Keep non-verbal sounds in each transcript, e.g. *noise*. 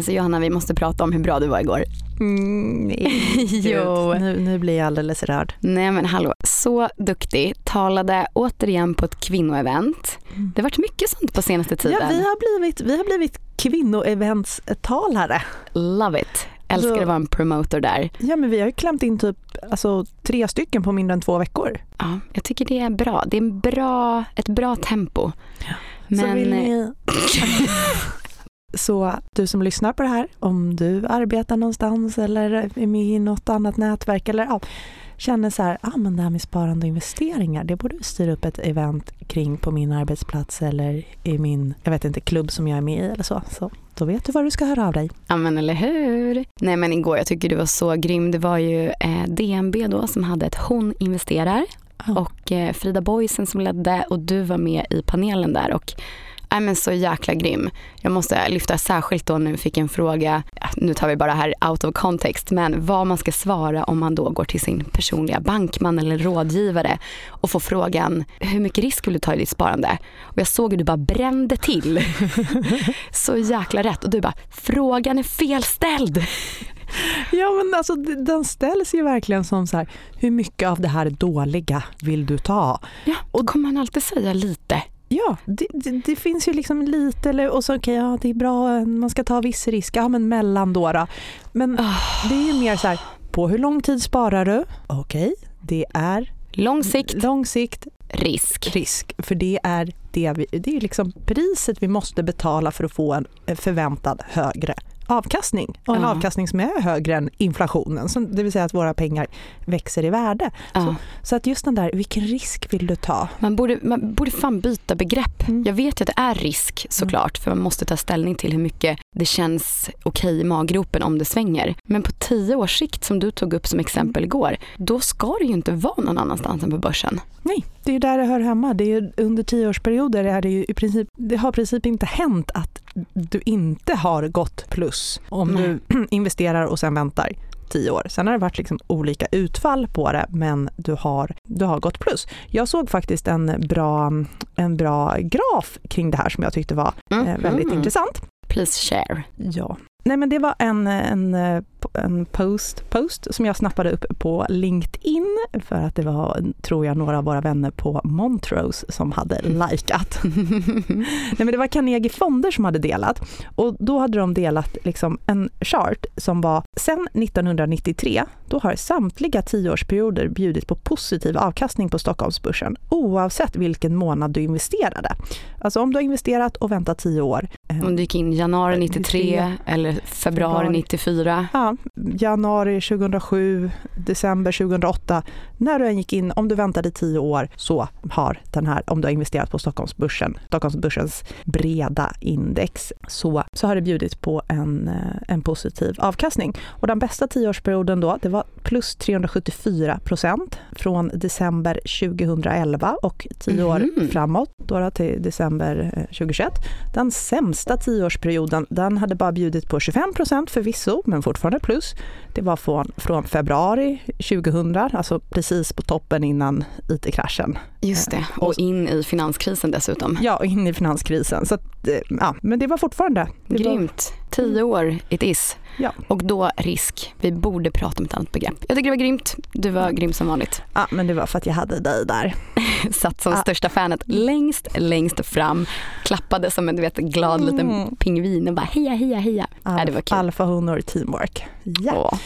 Alltså Johanna vi måste prata om hur bra du var igår. Mm, *laughs* Jo. Nu, nu blir jag alldeles rörd. Nej men hallå, så duktig. Talade återigen på ett kvinnoevent. Mm. Det har varit mycket sånt på senaste tiden. Ja, vi har blivit, vi har blivit kvinnoeventstalare. Love it. Älskar Så- att vara en promotor där. Ja, men vi har ju klämt in typ alltså, tre stycken på mindre än två veckor. Ja, jag tycker det är bra. Det är en bra, ett bra tempo. Så Men vill ni... *laughs* Så du som lyssnar på det här, om du arbetar någonstans eller är med i något annat nätverk eller ja, känner så här, ah, men det här med sparande och investeringar, det borde vi styra upp ett event kring på min arbetsplats eller i min, jag vet inte, klubb som jag är med i eller så. Så då vet du var du ska höra av dig. Ja men eller hur. Nej men igår, jag tycker du var så grym. Det var ju eh, DNB då som hade ett Hon investerar Ja. och eh, Frida Boysen som ledde och du var med i panelen där och Nej men så jäkla grym. Jag måste lyfta särskilt då nu fick en fråga, nu tar vi bara här out of context, men vad man ska svara om man då går till sin personliga bankman eller rådgivare och får frågan hur mycket risk vill du ta i ditt sparande? Och jag såg hur du bara brände till. *laughs* så jäkla rätt och du bara, frågan är felställd. Ja men alltså den ställs ju verkligen som så här, hur mycket av det här dåliga vill du ta? Ja, då kommer man alltid säga lite. Ja, det, det, det finns ju liksom lite, eller, och så okej, ja det är bra, man ska ta viss risk, ja men mellan då. då. Men det är ju mer så här, på hur lång tid sparar du? Okej, det är Lång sikt, lång sikt, risk. risk, för det är det, vi, det är liksom priset vi måste betala för att få en förväntad högre avkastning. Och en Ja. avkastning som är högre än inflationen, så det vill säga att våra pengar växer i värde. Ja. Så att just den där, vilken risk vill du ta? Man, borde, man borde fan byta begrepp. Mm. Jag vet ju att det är risk såklart för man måste ta ställning till hur mycket det känns okej i maggropen om det svänger. Men på tio års sikt som du tog upp som exempel igår, då ska det ju inte vara någon annanstans än på börsen. Nej, det är där det hör hemma. Det är under tioårsperioder är det ju i princip, det har i princip inte hänt att du inte har gått plus om Nej. du *clears throat* investerar och sen väntar tio år. Sen har det varit liksom olika utfall på det, men du har, du har gått plus. Jag såg faktiskt en bra, en bra graf kring det här som jag tyckte var eh, väldigt Mhm. intressant. Please share. Ja. Nej men det var en, en, en post, post som jag snappade upp på LinkedIn för att det var, tror jag, några av våra vänner på Montrose som hade likat. *laughs* Nej men det var Carnegie Fonder som hade delat och då hade de delat liksom en chart som var sen 1993, då har samtliga tioårsperioder bjudit på positiv avkastning på Stockholmsbörsen oavsett vilken månad du investerade. Alltså om du har investerat och väntat tio år eh, Om du gick in januari 93 eller februari Februari. 94. Ja, januari 2007, december 2008. När du än gick in, om du väntade tio år, så har den här, om du har investerat på Stockholmsbörsen, Stockholmsbörsens breda index, så, så har det bjudit på en, eh, en positiv avkastning. Och den bästa tioårsperioden då, det var plus 374 procent från december 2011 och tio år Mhm. framåt, då, till december eh, 2021. Den sämsta tioårsperioden, den hade bara bjudit på 25 procent förvisso, men fortfarande plus. Det var från, från februari 2000, alltså precis på toppen innan IT-kraschen. Just det, och in i finanskrisen dessutom. Ja, och in i finanskrisen. Så att, eh, ja, men det var fortfarande... Det var, Grymt. Tio år it is. Ja. Och då risk. Vi borde prata om ett annat begrepp. Jag tycker det var grymt. Du var grym som vanligt. ja, men det var för att jag hade dig där. *laughs* Satt som Ah. största fanet längst, längst fram. Klappade som en du vet, glad liten Mm. pingvin och bara heja, heja, heja. Ja, det var kul. Alfahonor teamwork. Ja. Åh.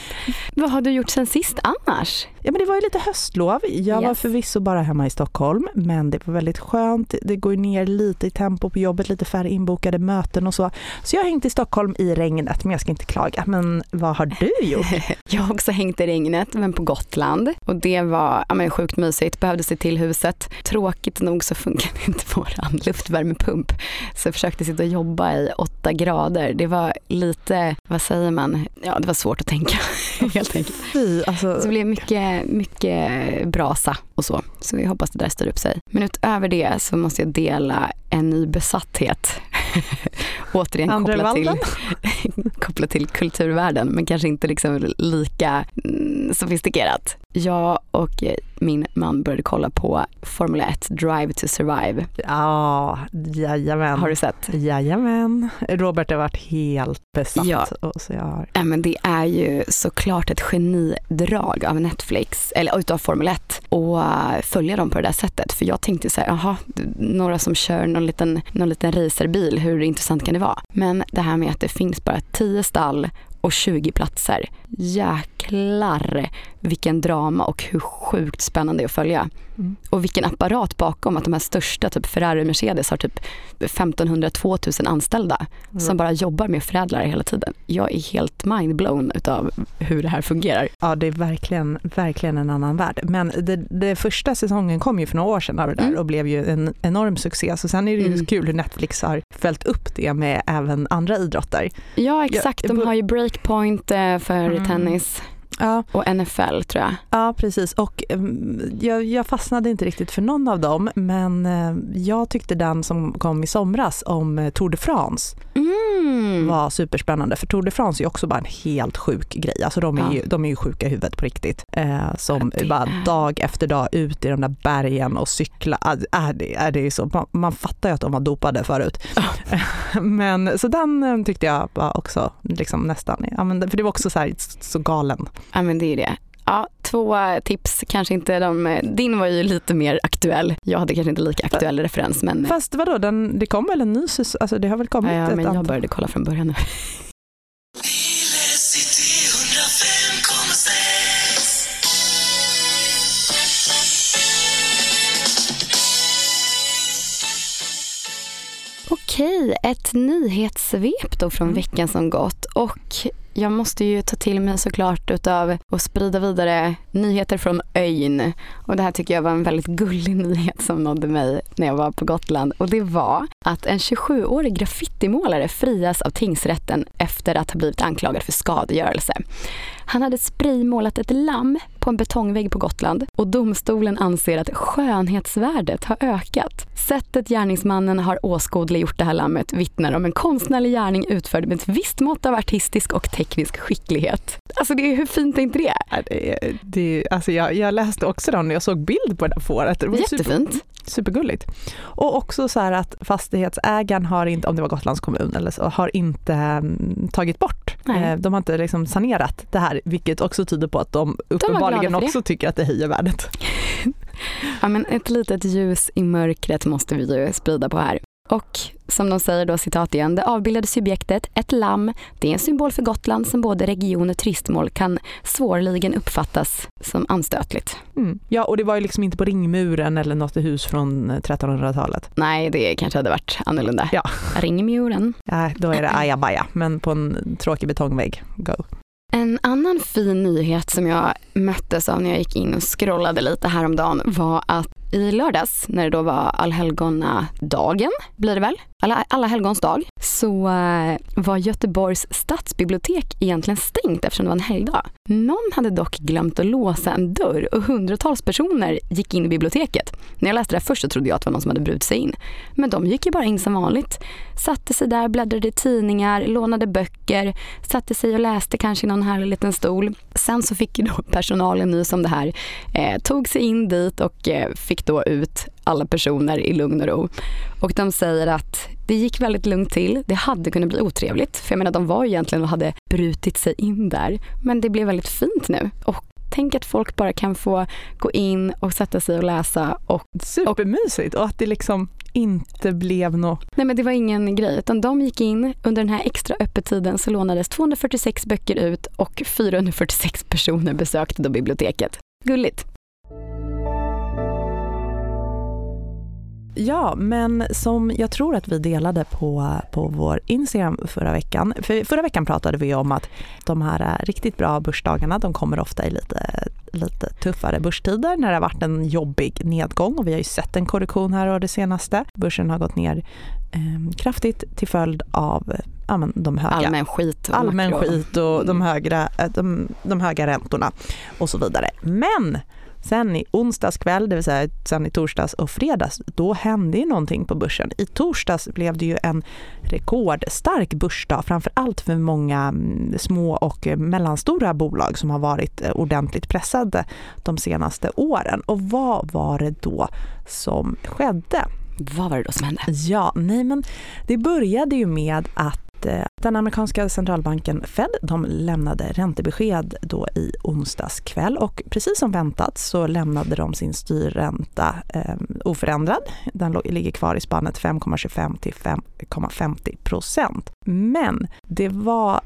Vad har du gjort sen sist annars? ja, men det var ju lite höstlov. Jag var Yes. förvisso bara hemma i Stockholm, men det var väldigt skönt. Det går ner lite i tempo på jobbet, lite färre inbokade möten och så. Så jag har hängt i Stockholm i regnet, men jag ska inte klaga. Men vad har du gjort? *laughs* Jag har också hängt i regnet, men på Gotland. Och det var ja, men sjukt mysigt. Behövde se till huset. Tråkigt nog så funkade *laughs* inte våran luftvärmepump. Så jag försökte sitta och jobba i åtta grader. Det var lite, vad säger man? Ja, det var svårt att tänka *laughs* helt enkelt. Fy, alltså, Så det blev mycket, mycket brasa och så. Så vi hoppas det där styr upp sig. Men utöver det så måste jag dela en ny besatthet. Återigen Andra kopplat till, *laughs* kopplat till kulturvärlden men kanske inte liksom lika mm, sofistikerat. Jag och eh, min man började kolla på Formel 1 Drive to Survive. Ja, jajamän. Har du sett? Jajamän. Robert har varit helt besatt. Ja. Och så jag har... Ja, men det är ju såklart ett genidrag av Netflix, eller utav Formel 1, och eh, följa dem på det där sättet. För jag tänkte så här, jaha, några som kör någon liten, någon liten racerbil, hur intressant kan det vara? Men det här med att det finns bara 10 stall och 20 platser. Jäklar vilken drama och hur sjukt spännande det är att följa. Mm. Och vilken apparat bakom att de här största, typ Ferrari och Mercedes har typ 1500-2000 anställda Mm. som bara jobbar med förädlare hela tiden. Jag är helt mindblown utav hur det här fungerar. Ja, det är verkligen, verkligen en annan värld. Men det, det första säsongen kom ju för några år sedan av det där Mm. och blev ju en enorm succé. Så sen är det ju Mm. kul hur Netflix har följt upp det med även andra idrotter. Ja exakt, de har ju breakpoint eh, för Mm. Tennis Ja, och NFL tror jag. ja precis. Och mm, jag, jag fastnade inte riktigt för någon av dem, men eh, jag tyckte den som kom i somras om eh, Tour de France Mm. var superspännande. För Tour de France är ju också bara en helt sjuk grej. Alltså de är, Ja. ju, de är ju sjuka i huvudet på riktigt. Eh, som det bara dag efter dag ut i de där bergen och cykla. Är det, är det så, man, man fattar ju att de var dopade förut. *laughs* men så den eh, tyckte jag var också liksom nästan, ja, men, för det var också så, här, så galen. Ja men det är det. Ja, två tips, kanske inte de, din var ju lite mer aktuell. Jag hade kanske inte lika aktuell referens men, Fast vadå, den, det kom väl en ny säsong, alltså det har väl kommit ja, ja, ett men jag antal- började kolla från början nu. City 105,6 Okej, ett nyhetssvep då från Mm. veckan som gått och jag måste ju ta till mig såklart utav att sprida vidare nyheter från ön. Och det här tycker jag var en väldigt gullig *laughs* nyhet som nådde mig när jag var på Gotland. Och det var att en 27-årig graffitimålare frias av tingsrätten efter att ha blivit anklagad för skadegörelse. Han hade spraymålat ett lamm på en betongvägg på Gotland och domstolen anser att skönhetsvärdet har ökat. Sättet gärningsmannen har åskådliggjort det här lammet vittnar om en konstnärlig gärning utförd med ett visst mått av artistisk och teknisk skicklighet. Alltså det är, hur fint är inte det? Ja, det, det, alltså jag, jag läste också den och jag såg bild på det där fåret. Det var super- Jättefint. Supergulligt. Och också så här att fastighetsägaren har inte, om det var Gotlands kommun eller så, har inte mm, tagit bort. Nej. Eh, De har inte liksom sanerat det här, vilket också tyder på att de uppenbarligen glada för det. också tycker att det höjer värdet. *laughs* Ja, men ett litet ljus i mörkret måste vi ju sprida på här. Och som de säger då, citat igen, det avbildade subjektet, ett lamm, det är en symbol för Gotland som både region och turistmål kan svårligen uppfattas som anstötligt. Mm. Ja, och det var ju liksom inte på ringmuren eller något hus från eh, 1300-talet. Nej, det kanske hade varit annorlunda. Ja. Ringmuren. Ja, då är det *laughs* ajabaja, men på en tråkig betongvägg. Go. En annan fin nyhet som jag möttes av när jag gick in och scrollade lite häromdagen var att i lördags, när det då var allhelgonadagen, blir det väl? Alla, alla helgons dag, så eh, var Göteborgs stadsbibliotek egentligen stängt eftersom det var en helgdag. Någon hade dock glömt att låsa en dörr och hundratals personer gick in i biblioteket. När jag läste det här först så trodde jag att det var någon som hade brutit sig in. Men de gick ju bara in som vanligt. Satte sig där, bläddrade i tidningar, lånade böcker, satte sig och läste kanske i någon härlig liten stol. Sen så fick ju då personalen nys om det här, eh, tog sig in dit och eh, fick då ut alla personer i lugn och ro. Och de säger att det gick väldigt lugnt till. Det hade kunnat bli otrevligt. För jag menar, de var egentligen och hade brutit sig in där. Men det blev väldigt fint nu. Och tänk att folk bara kan få gå in och sätta sig och läsa. Och, Supermysigt och att det liksom inte blev något nej men det var ingen grej. Utan de gick in. Under den här extra öppettiden så lånades 246 böcker ut och 446 personer besökte då biblioteket. Gulligt. Ja, men som jag tror att vi delade på, på vår Instagram förra veckan. För förra veckan pratade vi om att de här riktigt bra börsdagarna, de kommer ofta i lite, lite tuffare börstider när det har varit en jobbig nedgång och vi har ju sett en korrektion här och det senaste. Börsen har gått ner eh, kraftigt till följd av ja, men de höga Allmän skit. och allmän makro. skit och de Mm. högra, de, de höga räntorna och så vidare. Men Sen i onsdags kväll, det vill säga sen i torsdags och fredags, då hände ju någonting på börsen. I torsdags blev det ju en rekordstark börsdag, framför allt för många mm, små och mellanstora bolag som har varit eh, ordentligt pressade de senaste åren. Och vad var det då som skedde? Vad var det då som hände? Ja, nej men det började ju med att Eh, den amerikanska centralbanken Fed de lämnade räntebesked då i onsdags kväll och precis som väntat så lämnade de sin styrränta eh, oförändrad. Den ligger kvar i spannet 5,25 till 5,50 procent. Men det var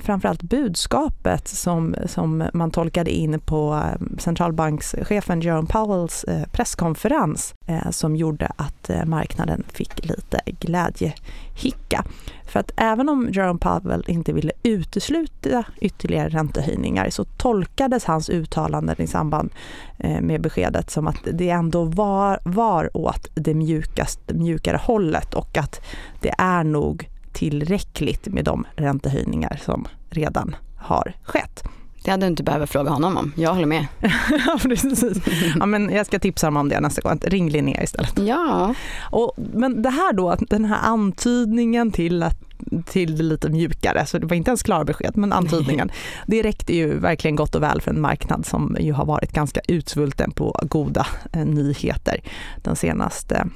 framförallt budskapet som, som man tolkade in på eh, centralbankschefen Jerome Powells eh, presskonferens eh, som gjorde att marknaden fick lite glädjehicka. För att även om Jerome Powell inte ville utesluta ytterligare räntehöjningar så tolkades hans uttalanden i samband med beskedet som att det ändå var, var åt det mjukast, mjukare hållet och att det är nog tillräckligt med de räntehöjningar som redan har skett. Det hade du inte behövt fråga honom om. Jag håller med. *laughs* ja, precis. Ja, men jag ska tipsa honom om det nästa gång. Ring Linnea istället. Ja. Och, men det här då, den här antydningen till att till det lite mjukare, så det var inte ens klara besked, men antydningen. *laughs* Det räckte ju verkligen gott och väl för en marknad som ju har varit ganska utsvulten på goda eh, nyheter den senaste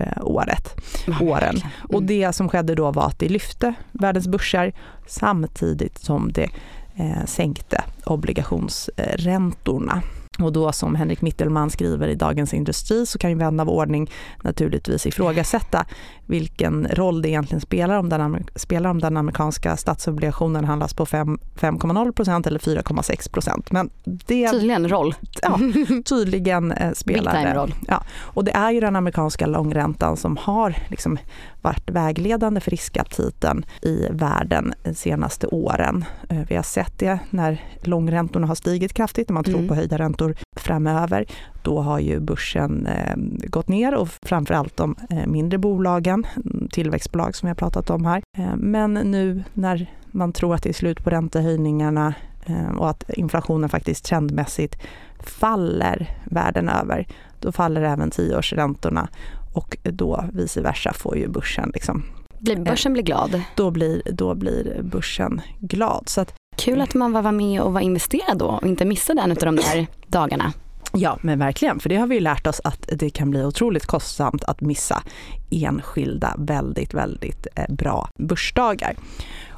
eh, året, åren. Mm. Och det som skedde då var att det lyfte världens börser samtidigt som det eh, sänkte obligationsräntorna. Och då som Henrik Mittelman skriver i Dagens Industri så kan ju vän av ordning naturligtvis ifrågasätta vilken roll det egentligen spelar om den, spelar om den amerikanska statsobligationen handlas på 5,0% eller 4,6% Men det... Tydligen roll. Ja, *laughs* tydligen eh, spelar det. roll. Ja, och det är ju den amerikanska långräntan som har liksom varit vägledande för riskaptiten i världen de senaste åren. Eh, vi har sett det när långräntorna har stigit kraftigt, när man tror mm. på höjda räntor framöver. Då har ju börsen eh, gått ner och framförallt de eh, mindre bolagen, tillväxtbolag som vi har pratat om här. Men nu när man tror att det är slut på räntehöjningarna och att inflationen faktiskt trendmässigt faller världen över, då faller även tioårsräntorna och då vice versa får ju börsen liksom blir börsen blir glad. Då blir, då blir börsen glad. Så att, Kul att man var med och var investerad då och inte missade en av de där dagarna. Ja, men verkligen. För det har vi lärt oss att det kan bli otroligt kostsamt att missa enskilda väldigt, väldigt eh, bra börsdagar.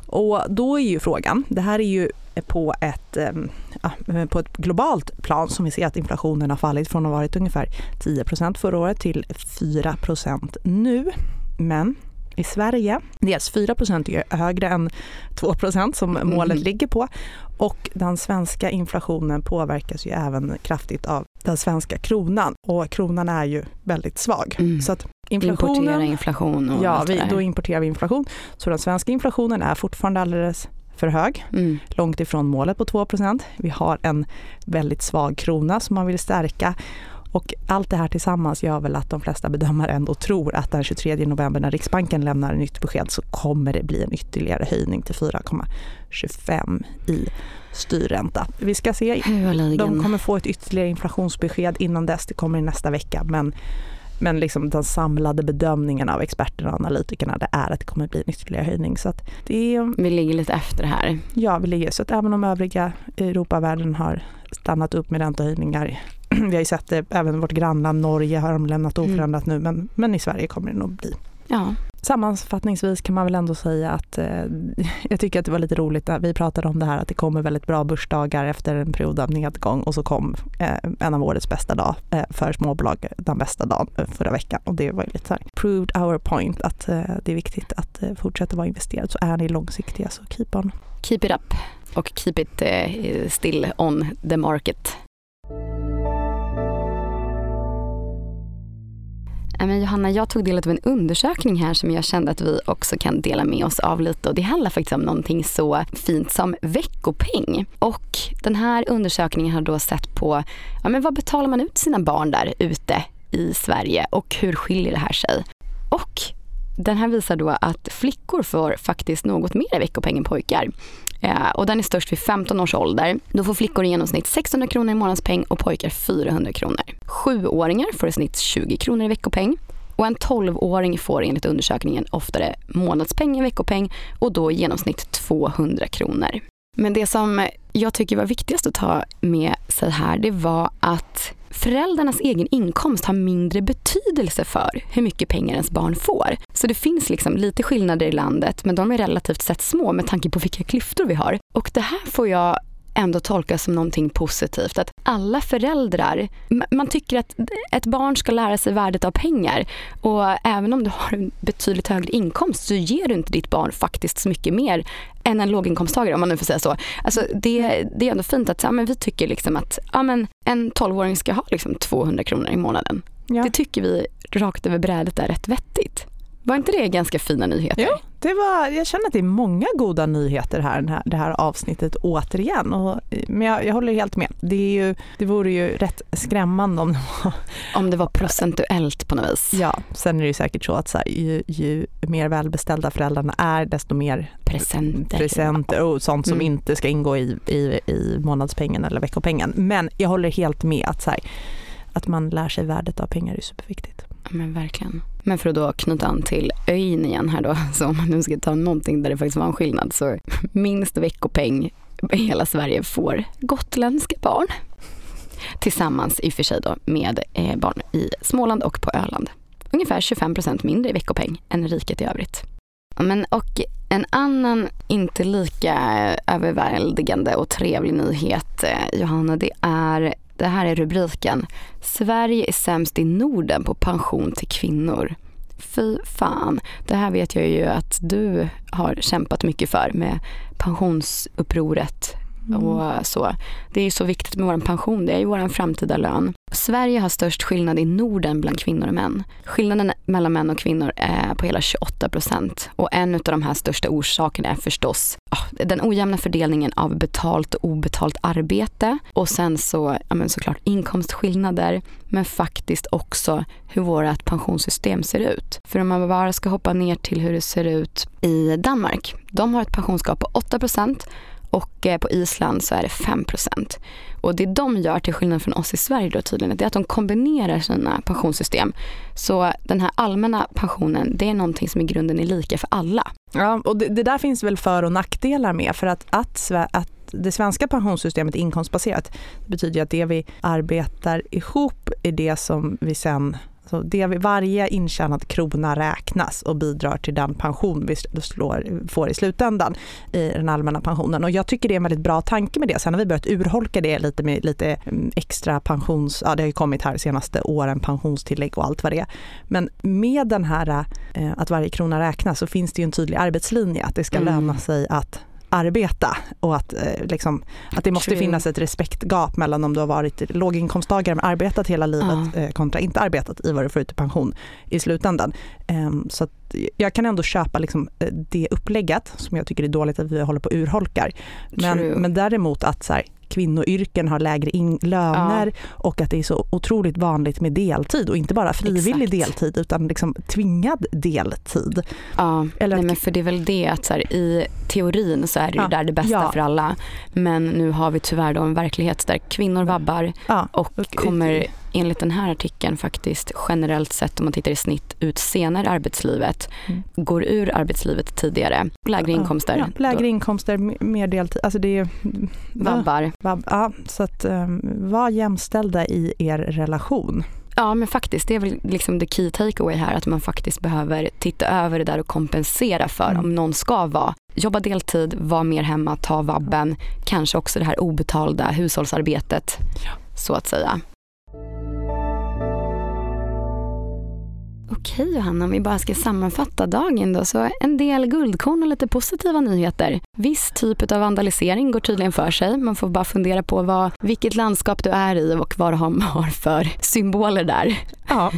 Och då är ju frågan, det här är ju på ett, eh, på ett globalt plan som vi ser att inflationen har fallit från att ha varit ungefär 10% förra året till 4% nu. Men i Sverige, dels 4 är högre än 2% som mm. målet mm. ligger på och den svenska inflationen påverkas ju även kraftigt av den svenska kronan och kronan är ju väldigt svag. Mm. Så att inflationen, Importera inflation och Ja, vi, då importerar vi inflation. Så den svenska inflationen är fortfarande alldeles för hög, mm. långt ifrån målet på 2% Vi har en väldigt svag krona som man vill stärka och allt det här tillsammans gör väl att de flesta bedömare ändå tror att den 23 november när Riksbanken lämnar nytt besked så kommer det bli en ytterligare höjning till 4,25 i styrränta. Vi ska se. De kommer få ett ytterligare inflationsbesked innan dess. Det kommer i nästa vecka. Men, men liksom den samlade bedömningen av experterna och analytikerna det är att det kommer bli en ytterligare höjning. Så det är, vi ligger lite efter här. Ja, vi ligger. Så att även om övriga Europavärlden har stannat upp med räntehöjningar *clears throat* vi har ju sett det, även vårt grannland Norge har de lämnat mm. oförändrat mm. nu men, men i Sverige kommer det nog bli. Ja. Sammanfattningsvis kan man väl ändå säga att eh, *laughs* jag tycker att det var lite roligt att vi pratade om det här att det kommer väldigt bra börsdagar efter en period av nedgång och så kom eh, en av årets bästa dag eh, för småbolag den bästa dagen eh, förra veckan och det var ju lite så här proved our point att eh, det är viktigt att eh, fortsätta vara investerad så är ni långsiktiga så keep on. Keep it up och keep it still on the market. Men Johanna, jag tog del av en undersökning här som jag kände att vi också kan dela med oss av lite och det handlar faktiskt om någonting så fint som veckopeng. Och den här undersökningen har då sett på ja, men vad betalar man ut sina barn där ute i Sverige och hur skiljer det här sig? Och den här visar då att flickor får faktiskt något mer i veckopeng än pojkar. Eh, och den är störst vid 15 års ålder. Då får flickor i genomsnitt 600 kronor i månadspeng och pojkar 400 kronor. Sjuåringar får i snitt 20 kronor i veckopeng. Och en 12-åring får enligt undersökningen oftare månadspeng än veckopeng och då i genomsnitt 200 kronor. Men det som jag tycker var viktigast att ta med sig här, det var att föräldrarnas egen inkomst har mindre betydelse för hur mycket pengar ens barn får. Så det finns liksom lite skillnader i landet, men de är relativt sett små med tanke på vilka klyftor vi har. Och det här får jag ändå tolkas som någonting positivt. Att alla föräldrar, man tycker att ett barn ska lära sig värdet av pengar och även om du har en betydligt högre inkomst så ger du inte ditt barn faktiskt så mycket mer än en låginkomsttagare om man nu får säga så. Alltså det, det är ändå fint att ja, men vi tycker liksom att ja, men en 12-åring ska ha liksom 200 kronor i månaden. Ja. Det tycker vi rakt över brädet är rätt vettigt. Var inte det ganska fina nyheter? Jo, det var, jag känner att det är många goda nyheter här, här det här avsnittet återigen. Och, men jag, jag, håller helt med. Det, är ju, det vore ju rätt skrämmande om det var... Om det var procentuellt på något vis. Ja, sen är det ju säkert så att så här, ju, ju, mer välbeställda föräldrarna är desto mer presenter, presenter och sånt som mm. inte ska ingå i, i, i månadspengen eller veckopengen. Men jag håller helt med att, så här, att man lär sig värdet av pengar är superviktigt. Men verkligen. Men för att då knyta an till ÖIN igen här då, *laughs* så om man nu ska ta någonting där det faktiskt var en skillnad så minst veckopeng i hela Sverige får gotländska barn. Tillsammans i och för sig då med eh, barn i Småland och på Öland. Ungefär 25 procent mindre i veckopeng än riket i övrigt. Men, och en annan inte lika överväldigande och trevlig nyhet eh, Johanna, det är det här är rubriken. Sverige är sämst i Norden på pension till kvinnor. Fy fan. Det här vet jag ju att du har kämpat mycket för med pensionsupproret Mm. Och så. Det är ju så viktigt med vår pension, det är ju vår framtida lön. Sverige har störst skillnad i Norden bland kvinnor och män. Skillnaden mellan män och kvinnor är på hela 28 procent. Och en av de här största orsakerna är förstås oh, den ojämna fördelningen av betalt och obetalt arbete. Och sen så, ja men såklart inkomstskillnader, men faktiskt också hur vårt pensionssystem ser ut. För om man bara ska hoppa ner till hur det ser ut i Danmark. De har ett pensionsgap på 8 procent och eh, på Island så är det 5% Och det de gör till skillnad från oss i Sverige då tydligen, det är att de kombinerar sina pensionssystem. Så den här allmänna pensionen, det är någonting som i grunden är lika för alla. Ja, och det, det där finns väl för och nackdelar med för att, att, att det svenska pensionssystemet är inkomstbaserat. Det betyder att det vi arbetar ihop är det som vi sen så det, varje intjänad krona räknas och bidrar till den pension vi slår, får i slutändan i den allmänna pensionen. Och jag tycker det är en väldigt bra tanke med det. Sen har vi börjat urholka det lite med lite mm, extra pensions... Ja, det har ju kommit här de senaste åren, pensionstillägg och allt vad det är. Men med den här eh, att varje krona räknas så finns det ju en tydlig arbetslinje, att det ska mm. löna sig att arbeta och att, eh, liksom, att det måste True. finnas ett respektgap mellan om du har varit låginkomsttagare men arbetat hela livet uh. kontra inte arbetat i vad du får ut i pension i slutändan. Um, så jag kan ändå köpa liksom, eh, det upplägget som jag tycker är dåligt att vi håller på och urholkar. Men, men däremot att så här, kvinnoyrken har lägre in, löner ja. och att det är så otroligt vanligt med deltid och inte bara frivillig Exakt. deltid utan liksom tvingad deltid. Ja, Eller Nej, men för det är väl det att så här, i teorin så är det ju där det bästa ja. för alla. Men nu har vi tyvärr då en verklighet där kvinnor vabbar och kommer enligt den här artikeln faktiskt generellt sett om man tittar i snitt ut senare i arbetslivet, mm. går ur arbetslivet tidigare. Lägre inkomster. Ja, lägre inkomster, mer deltid. Alltså det är, Vabbar. Vab, ja, så att um, var jämställda i er relation. Ja men faktiskt, det är väl liksom the key takeaway här att man faktiskt behöver titta över det där och kompensera för mm. om någon ska vara jobba deltid, vara mer hemma, ta vabben, kanske också det här obetalda hushållsarbetet ja. så att säga. Okej Johanna, om vi bara ska sammanfatta dagen då. Så en del guldkorn och lite positiva nyheter. Viss typ av vandalisering går tydligen för sig. Man får bara fundera på vad, vilket landskap du är i och vad de *laughs* har för symboler där. Ja,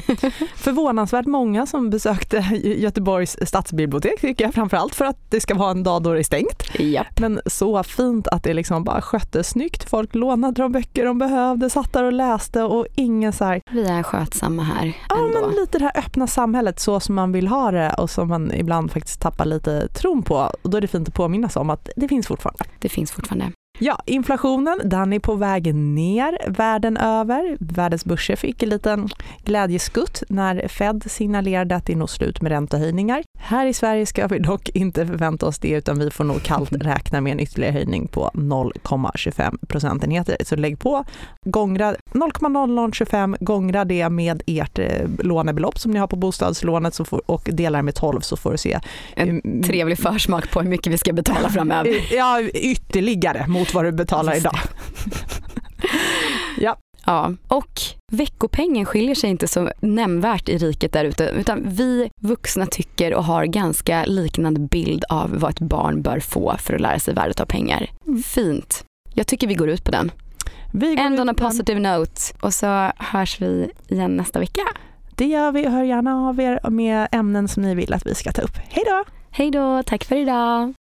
förvånansvärt många som besökte Göteborgs stadsbibliotek tycker jag framförallt för att det ska vara en dag då det är stängt. Japp. Men så fint att det liksom bara sköttes snyggt. Folk lånade de böcker de behövde, satt där och läste och ingen så här, Vi är skötsamma här ja ändå. men lite det här öppna samhället så som man vill ha det och som man ibland faktiskt tappar lite tron på. Och då är det fint att påminnas om att det finns fortfarande. Det finns fortfarande. Ja, inflationen den är på väg ner världen över. Världens börser fick en liten glädjeskutt när Fed signalerade att det är nog slut med räntehöjningar. Här i Sverige ska vi dock inte förvänta oss det utan vi får nog kallt *laughs* räkna med en ytterligare höjning på 0,25 procentenheter. Så lägg på, gångra 0,0025, gångra det med ert eh, lånebelopp som ni har på bostadslånet får, och delar med 12 så får du se En trevlig försmak på hur mycket vi ska betala framöver. Ja, ytterligare mot vad du betalar idag. *laughs* Ja, och veckopengen skiljer sig inte så nämnvärt i riket där ute utan vi vuxna tycker och har ganska liknande bild av vad ett barn bör få för att lära sig värdet av pengar. Mm. Fint. Jag tycker vi går ut på den. Vi går End on a den. positive note och så hörs vi igen nästa vecka. Det gör vi. Hör gärna av er med ämnen som ni vill att vi ska ta upp. Hej då! Hej då, tack för idag.